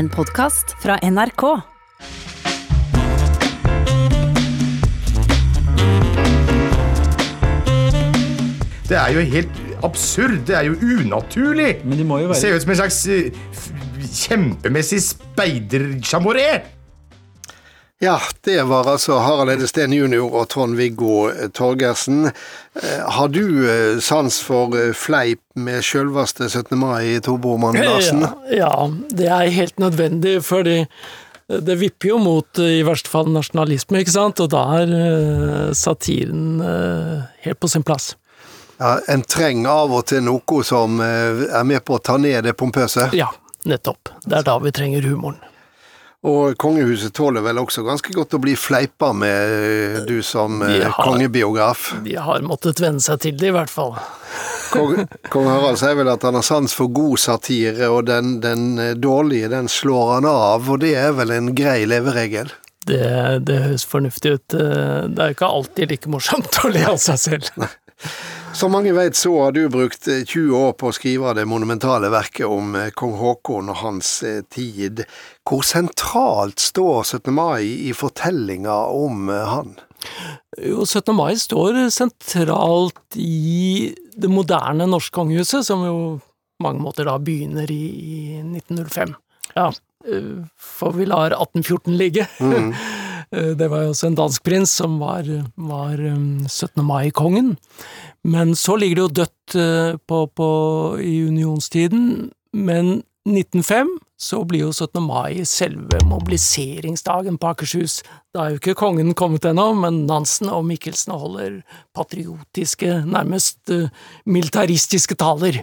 En podkast fra NRK. Det er jo helt absurd. Det er jo unaturlig. Men det må jo Det være ser ut som en slags eh, kjempemessig speidersjamoré. Ja, det var altså Harald Eide Steen jr. og Trond-Viggo Torgersen. Eh, Har du eh, sans for eh, fleip med sjølveste 17. mai, Torbormann Larsen? Ja, ja, det er helt nødvendig, fordi det vipper jo mot eh, i verste fall nasjonalisme, ikke sant, og da er eh, satiren eh, helt på sin plass. Ja, en trenger av og til noe som eh, er med på å ta ned det pompøse. Ja, nettopp. Det er da vi trenger humoren. Og kongehuset tåler vel også ganske godt å bli fleipa med, eh, du som eh, har- kongebiograf. De har måttet venne seg til det, i hvert fall. Kong, Kong Harald sier vel at han har sans for god satire, og den, den eh, dårlige den slår han av, og det er vel en grei leveregel? Det, det høres fornuftig ut. Det er jo ikke alltid like morsomt å le av seg selv. Som mange vet så har du brukt eh, 20 år på å skrive det monumentale verket om eh, kong Haakon og hans eh, tid. Hvor sentralt står 17. mai i fortellinga om eh, han? Jo, 17. mai står sentralt i det moderne norske kongehuset, som jo på mange måter da begynner i, i 1905. Ja, eh, for vi lar 1814 ligge. Eh, Det var jo også en dansk prins som var, var um, 17. mai-kongen. Men så ligger det jo dødt eh, på, på, i unionstiden. Men 1905 så blir jo 17. mai selve mobiliseringsdagen på Akershus. Da er jo ikke kongen kommet ennå, men Nansen og Mikkelsen holder patriotiske, nærmest eh, militaristiske taler.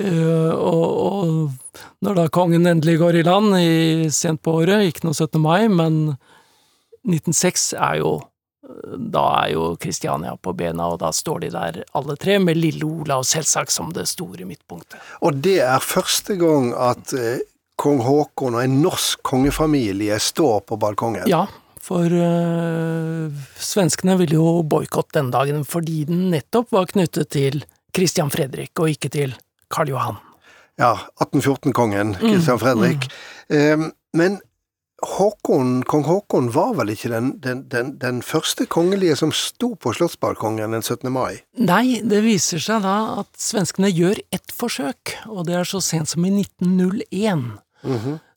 Uh, og, og når da kongen endelig går i land i, sent på året, ikke noe 17. mai, men 1906 er jo da er jo Kristiania på bena, og da står de der alle tre, med lille Olav selvsagt som det store midtpunktet. Og det er første gang at eh, kong Haakon og en norsk kongefamilie står på balkongen. Ja, for øh, svenskene ville jo boikotte den dagen fordi den nettopp var knyttet til Christian Fredrik, og ikke til Karl Johan. Ja, 1814-kongen, Kristian Fredrik. Eh, men Håkon, kong Håkon var vel ikke den, den, den, den første kongelige som sto på slottsbalkongen den 17. mai? Nei, det viser seg da at svenskene gjør ett forsøk, og det er så sent som i 1901.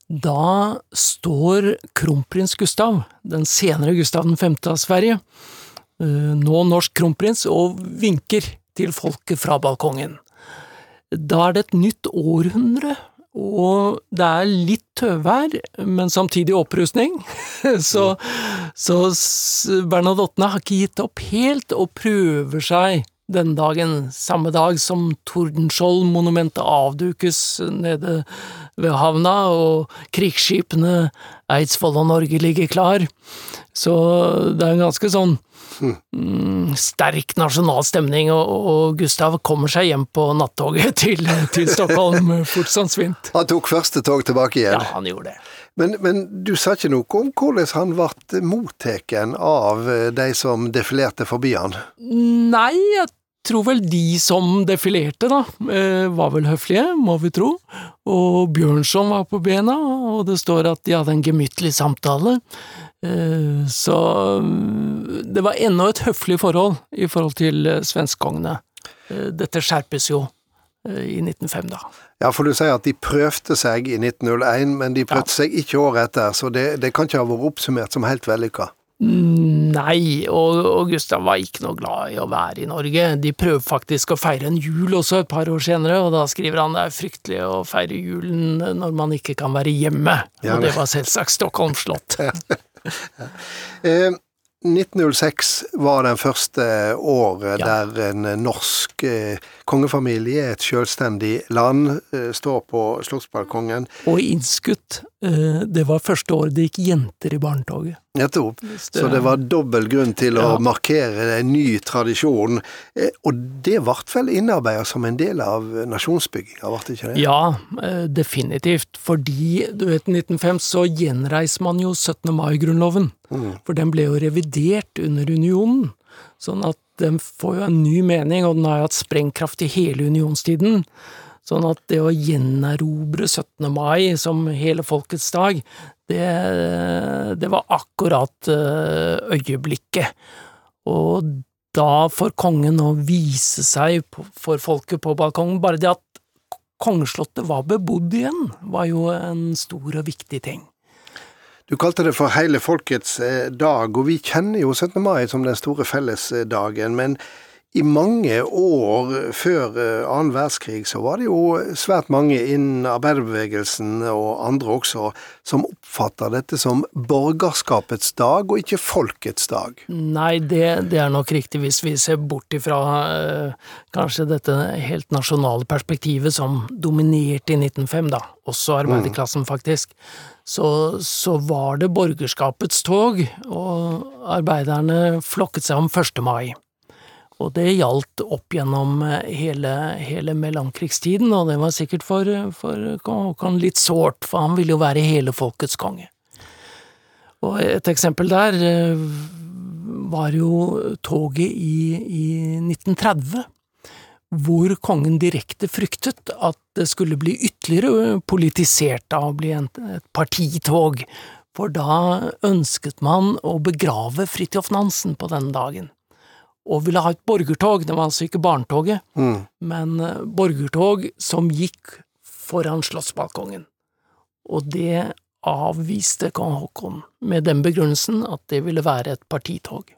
Da står kronprins Gustav, den senere Gustav 5. av Sverige, eh, nå norsk kronprins, og vinker til folket fra balkongen. Da er det et nytt århundre, og det er litt tøvær, men samtidig opprustning. Så, så Bernadottene har ikke gitt opp helt, og prøver seg denne dagen, samme dag som Tordenskjold-monumentet avdukes nede ved havna, og krigsskipene Eidsvoll og Norge ligger klar. Så det er en ganske sånn mm, sterk nasjonal stemning, og, og Gustav kommer seg hjem på nattoget til, til Stockholm fort som svint. Han tok første tog tilbake igjen. Ja, han gjorde det. Men, men du sa ikke noe om hvordan han ble mottatt av eh, de som defilerte forbi han? Nei, jeg tror vel de som defilerte, da, eh, var vel høflige, må vi tro. Og Bjørnson var på bena, og det står at de hadde en gemyttlig samtale. Eh, Så mm, det var ennå et høflig forhold i forhold til eh, svenskongene. Eh, Dette skjerpes jo i 1905, da. Ja, for du sier at de prøvde seg i 1901, men de prøvde seg ikke året etter, så det, det kan ikke ha vært oppsummert som helt vellykka. Nei, og, og Gustav var ikke noe glad i å være i Norge. De prøver faktisk å feire en jul også et par år senere, og da skriver han det er fryktelig å feire julen når man ikke kan være hjemme. Ja, og det det- var selvsagt Stockholm slott. Eh, 1906 var den første året Ja. der en norsk eh, kongefamilie, et selvstendig land, eh, står på slottsbalkongen. Og innskutt, eh, det var første året det gikk jenter i barnetoget. Nettopp. Så det var dobbel grunn til å Ja. markere en ny tradisjon. Eh, Og det ble vel innarbeidet som en del av nasjonsbygginga, ble det ikke det? Ja, eh, definitivt. Fordi, du vet, i 1905 så gjenreiser man jo 17. mai-grunnloven. For den ble jo revidert under unionen. Sånn at den får jo en ny mening, og den har jo hatt sprengkraft i hele unionstiden. Sånn at det å gjenerobre 17. mai som hele folkets dag, det, det var akkurat eh, øyeblikket. Og da for kongen å vise seg for folket på balkongen, bare det at kongeslottet var bebodd igjen, var jo en stor og viktig ting. Du kalte det for hele folkets eh, dag, og vi kjenner jo 17. mai som den store fellesdagen. Men i mange år før eh, annen verdenskrig så var det jo svært mange innen arbeiderbevegelsen og andre også som oppfatta dette som borgerskapets dag og ikke folkets dag. Nei, det, det er nok riktig hvis vi ser bort ifra øh, kanskje dette helt nasjonale perspektivet som dominerte i 1905, da, også arbeiderklassen faktisk. Så, så var det borgerskapets tog, og arbeiderne flokket seg om 1. mai. Og det gjaldt opp gjennom eh, hele, hele mellomkrigstiden, og det var sikkert for, for Håkon litt sårt, for han ville jo være hele folkets konge. Og et eksempel der eh, var jo toget i, i 1930, hvor kongen direkte fryktet at det skulle bli ytterligere politisert av å bli et partitog, for da ønsket man å begrave Fridtjof Nansen på denne dagen og ville ha et borgertog, det var altså ikke barnetoget, mm. men eh, borgertog som gikk foran slottsbalkongen. Og det avviste kong Haakon med den begrunnelsen at det ville være et partitog.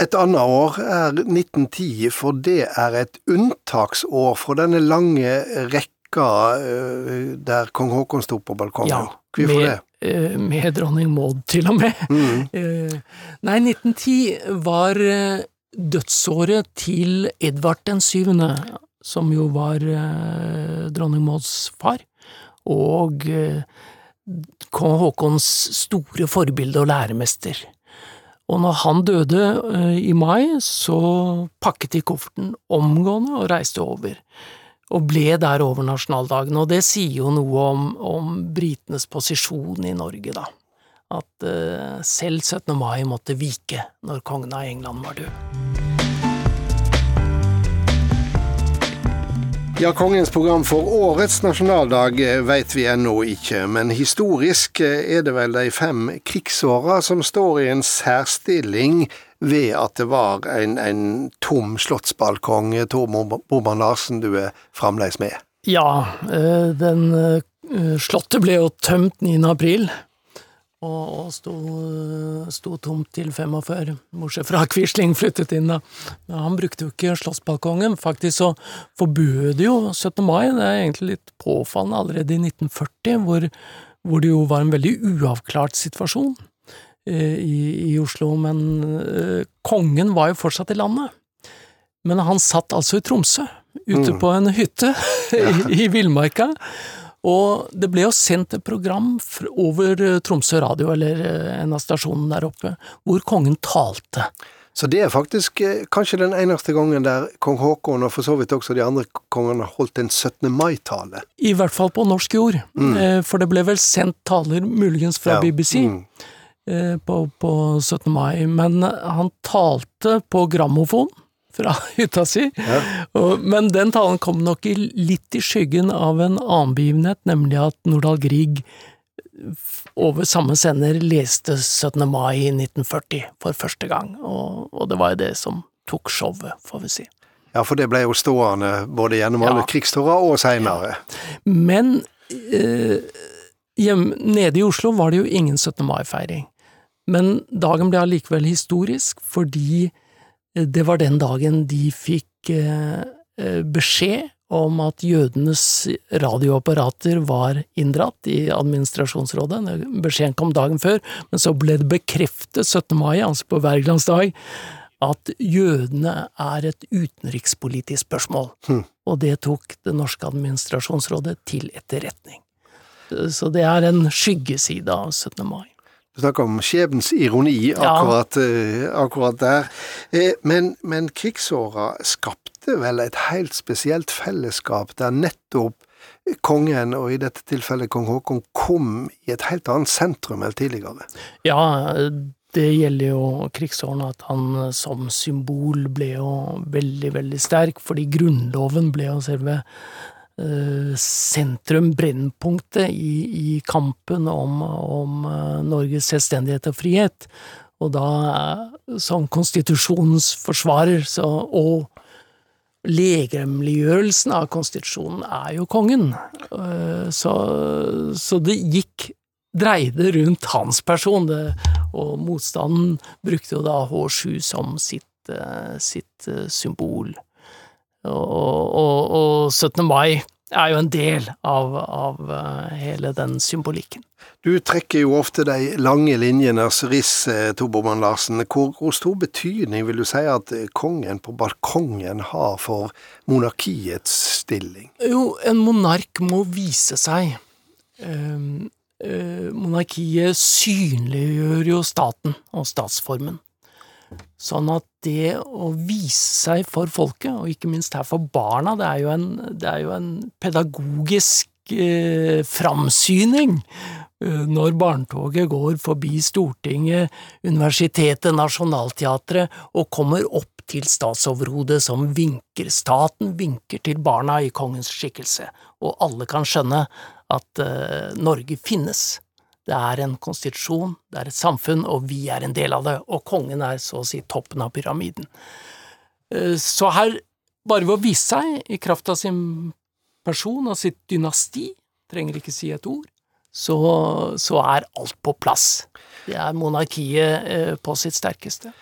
Et annet år er 1910, for det er et unntaksår for denne lange rekka eh, der kong Haakon sto på balkongen. Ja, Hvorfor med, det? Eh, med dronning Maud, til og med. Mm. Eh, nei, 1910 var dødsåret til Edvard den syvende, som jo var dronning Mauds far, og kong Haakons store forbilde og læremester. Og når han døde i mai, så pakket de kofferten omgående og reiste over og ble der over nasjonaldagen. Og det sier jo noe om, om britenes posisjon i Norge, da. At uh, selv 17. mai måtte vike når kongen av England var død. Ja, kongens program for årets nasjonaldag eh, veit vi ennå ikke, men historisk eh, er det vel de fem krigsåra som står i en særstilling ved at det var en, en tom slottsbalkong. Tor Boman Larsen, du er fremdeles med? Ja, eh, den eh, slottet ble jo tømt 9. april. Og, sto, sto, tomt til 45, bortsett fra Quisling flyttet inn da. Men han brukte jo ikke slottsbalkongen. Faktisk så forbød jo 17. mai, det er egentlig litt påfallende, allerede i 1940, hvor, hvor det jo var en veldig uavklart situasjon. Eh, i, i, Oslo, men uh, kongen var jo fortsatt i landet. Men han satt altså i Tromsø, ute mm. på en hytte i, i villmarka. Og det ble jo sendt et program over eh, Tromsø radio, eller en av stasjonene der oppe, hvor kongen talte. Så det er faktisk kanskje den eneste gangen der kong Haakon, og for så vidt også de andre kongene, holdt en 17. mai-tale? I hvert fall på norsk jord, mm. for det ble vel sendt taler, muligens fra ja. BBC. Mm. Eh, på, på 17. mai, men han talte på grammofon fra hytta si. Ja. Og, men den talen kom nok i, litt i skyggen av en annen begivenhet, nemlig at Nordahl Grieg over samme sender leste 17. mai i 1940 for første gang, og, og det var jo det som tok showet, får vi si. Ja, for det ble jo stående både gjennom alle ja. krigstårer og seinere. Men eh, hjem, nede i Oslo var det jo ingen 17. mai-feiring. Men dagen ble allikevel historisk fordi eh, det var den dagen de fikk eh, eh, beskjed om at jødenes radioapparater var inndratt i administrasjonsrådet. Beskjeden kom dagen før, men så ble det bekreftet 17. mai, altså på Wergelands dag, at jødene er et utenrikspolitisk spørsmål. Hm. Og det tok det norske administrasjonsrådet til etterretning. Så det er en skyggeside av 17. mai. Du snakker om skjebnens ironi akkurat, ja. Eh, akkurat der. Eh, men, men krigsåra skapte vel et helt spesielt fellesskap, der nettopp kongen, og i dette tilfellet kong Haakon, kom i et helt annet sentrum enn tidligere? Ja, det gjelder jo krigsårene, at han som symbol ble jo veldig, veldig sterk, fordi Grunnloven ble jo selve eh, sentrum, brennpunktet, i, i kampen om, om eh, Norges selvstendighet og frihet. Og da, eh, som konstitusjonens forsvarer, så, og legemliggjørelsen av konstitusjonen er jo kongen. Eh, så, så det gikk dreide rundt hans person, og motstanden brukte jo da H7 som sitt, eh, sitt eh, symbol. Og, og, og, 17. mai er jo en del av, av eh, hele den symbolikken. Du trekker jo ofte de lange linjenes riss, Toboman Larsen. Hvor, hvor, stor betydning vil du si at kongen på balkongen har for monarkiets stilling? Jo, en monark må vise seg. Um, Eh, monarkiet synliggjør jo staten og statsformen. Sånn at det å vise seg for folket, og ikke minst her for barna, det er jo en, er jo en pedagogisk eh, framsyning. Eh, når barnetoget går forbi Stortinget, universitetet, Nationaltheatret og kommer opp til statsoverhodet som vinker. Staten vinker til barna i kongens skikkelse, og alle kan skjønne at eh, Norge finnes. Det er en konstitusjon, det er et samfunn, og vi er en del av det, og kongen er så å si toppen av pyramiden. Uh, så her, bare ved å vise seg i kraft av sin person og sitt dynasti, trenger ikke si et ord, så, så er alt på plass. Det er monarkiet uh, på sitt sterkeste.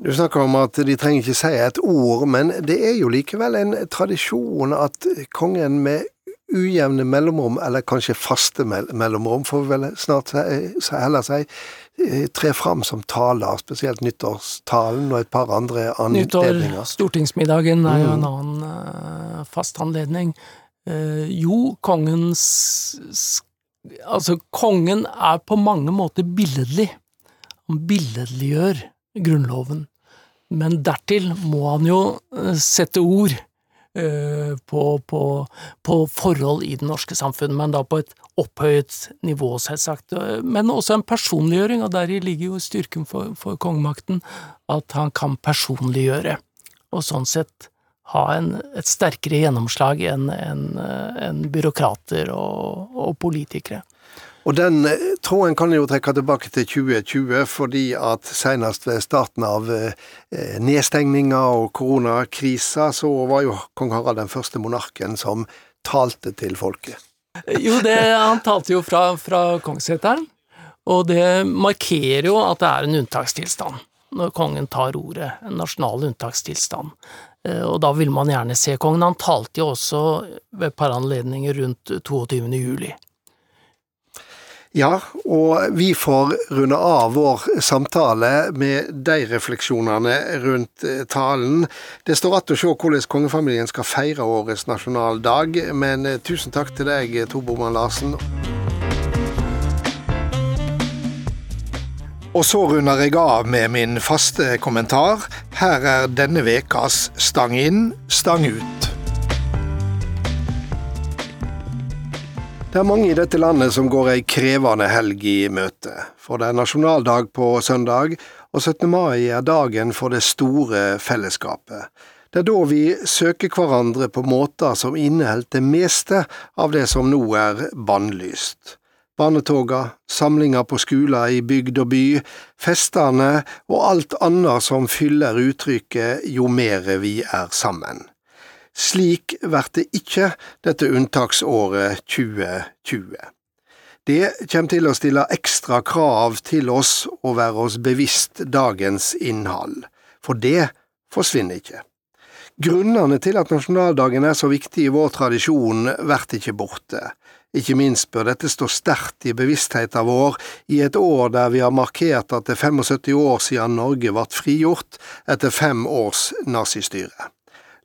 Du snakker om at de trenger ikke si et ord, men det er jo likevel en tradisjon at kongen med ujevne mellomrom, eller kanskje faste mellomrom, får vi vel snart heller si, eh, tre fram som taler, spesielt nyttårstalen og et par andre anledninger. Nyttår, stortingsmiddagen er jo en mm. annen uh, fast anledning. Uh, jo, kongens Altså, kongen er på mange måter billedlig. Han billedliggjør Grunnloven. Men dertil må han jo sette ord Eh, på, på, på, forhold i det norske samfunnet, men da på et opphøyet nivå, selvsagt. Men også en personliggjøring, og deri ligger jo styrken for, for kongemakten, at han kan personliggjøre, og sånn sett ha en, et sterkere gjennomslag enn en, en byråkrater og, og politikere. Og den eh, tråden kan jo trekke tilbake til 2020, fordi at senest ved starten av eh, nedstengninga og koronakrisa, så var jo kong Harald den første monarken som talte til folket. Jo, det, han talte jo fra, fra kongsseteren, og det markerer jo at det er en unntakstilstand når kongen tar ordet, en nasjonal unntakstilstand. Eh, og da vil man gjerne se kongen. Han talte jo også ved et par anledninger rundt 22. juli. Ja, og vi får runde av vår samtale med de refleksjonene rundt eh, talen. Det står igjen å se hvordan kongefamilien skal feire årets nasjonaldag, men eh, tusen takk til deg, Tor Bormann Larsen. Og så runder jeg av med min faste kommentar. Her er denne vekas Stang inn, stang ut. Det er mange i dette landet som går ei krevende helg i møte, for det er nasjonaldag på søndag, og 17. mai er dagen for det store fellesskapet. Det er da vi søker hverandre på måter som inneholder det meste av det som nå er bannlyst. Barnetoga, samlinger på skoler i bygd og by, festene og alt annet som fyller uttrykket jo mere vi er sammen. Slik blir det ikke dette unntaksåret 2020. Det kommer til å stille ekstra krav til oss å være oss bevisst dagens innhold, for det forsvinner ikke. Grunnene til at nasjonaldagen er så viktig i vår tradisjon, blir ikke borte. Ikke minst bør dette stå sterkt i bevisstheten vår i et år der vi har markert at det er 75 år siden Norge ble frigjort etter fem års nazistyre.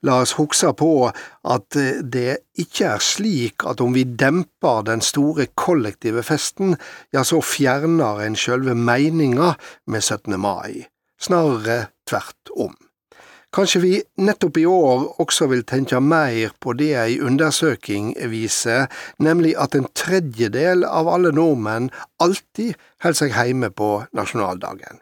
La oss huske på at det ikke er slik at om vi demper den store kollektive festen, ja, så fjerner en sjølve meininga med 17. mai. Snarere tvert om. Kanskje vi nettopp i år også vil tenke mer på det ei undersøking viser, nemlig at en tredjedel av alle nordmenn alltid holder seg hjemme på nasjonaldagen.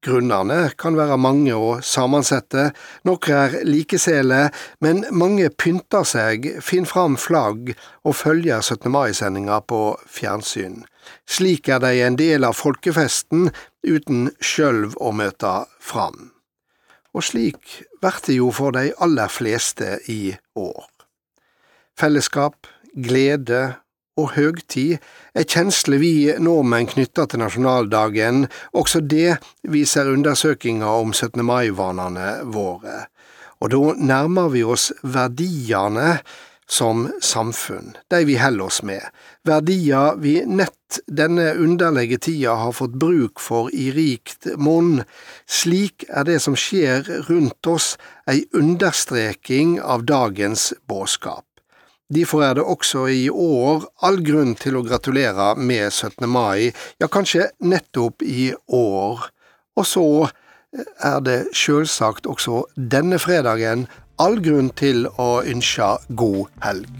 Grunnene kan være mange og sammensette, noen er likesele, men mange pynter seg, finner fram flagg og følger 17. mai-sendinga på fjernsyn. Slik er de en del av folkefesten uten sjølv å møte fram. Og slik blir det jo for de aller fleste i år. Fellesskap, glede og høgtid er kjensler vi nordmenn knytta til nasjonaldagen, også det viser undersøkinga om 17. mai-vanene våre. Og da nærmer vi oss verdiene som samfunn, de vi holder oss med, verdier vi nett denne underlige tida har fått bruk for i rikt monn. Slik er det som skjer rundt oss, ei understreking av dagens budskap. Derfor er det også i år all grunn til å gratulere med 17. mai, ja, kanskje nettopp i år. Og så er det sjølsagt også denne fredagen all grunn til å ønske god helg.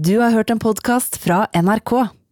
Du har hørt en podkast fra NRK.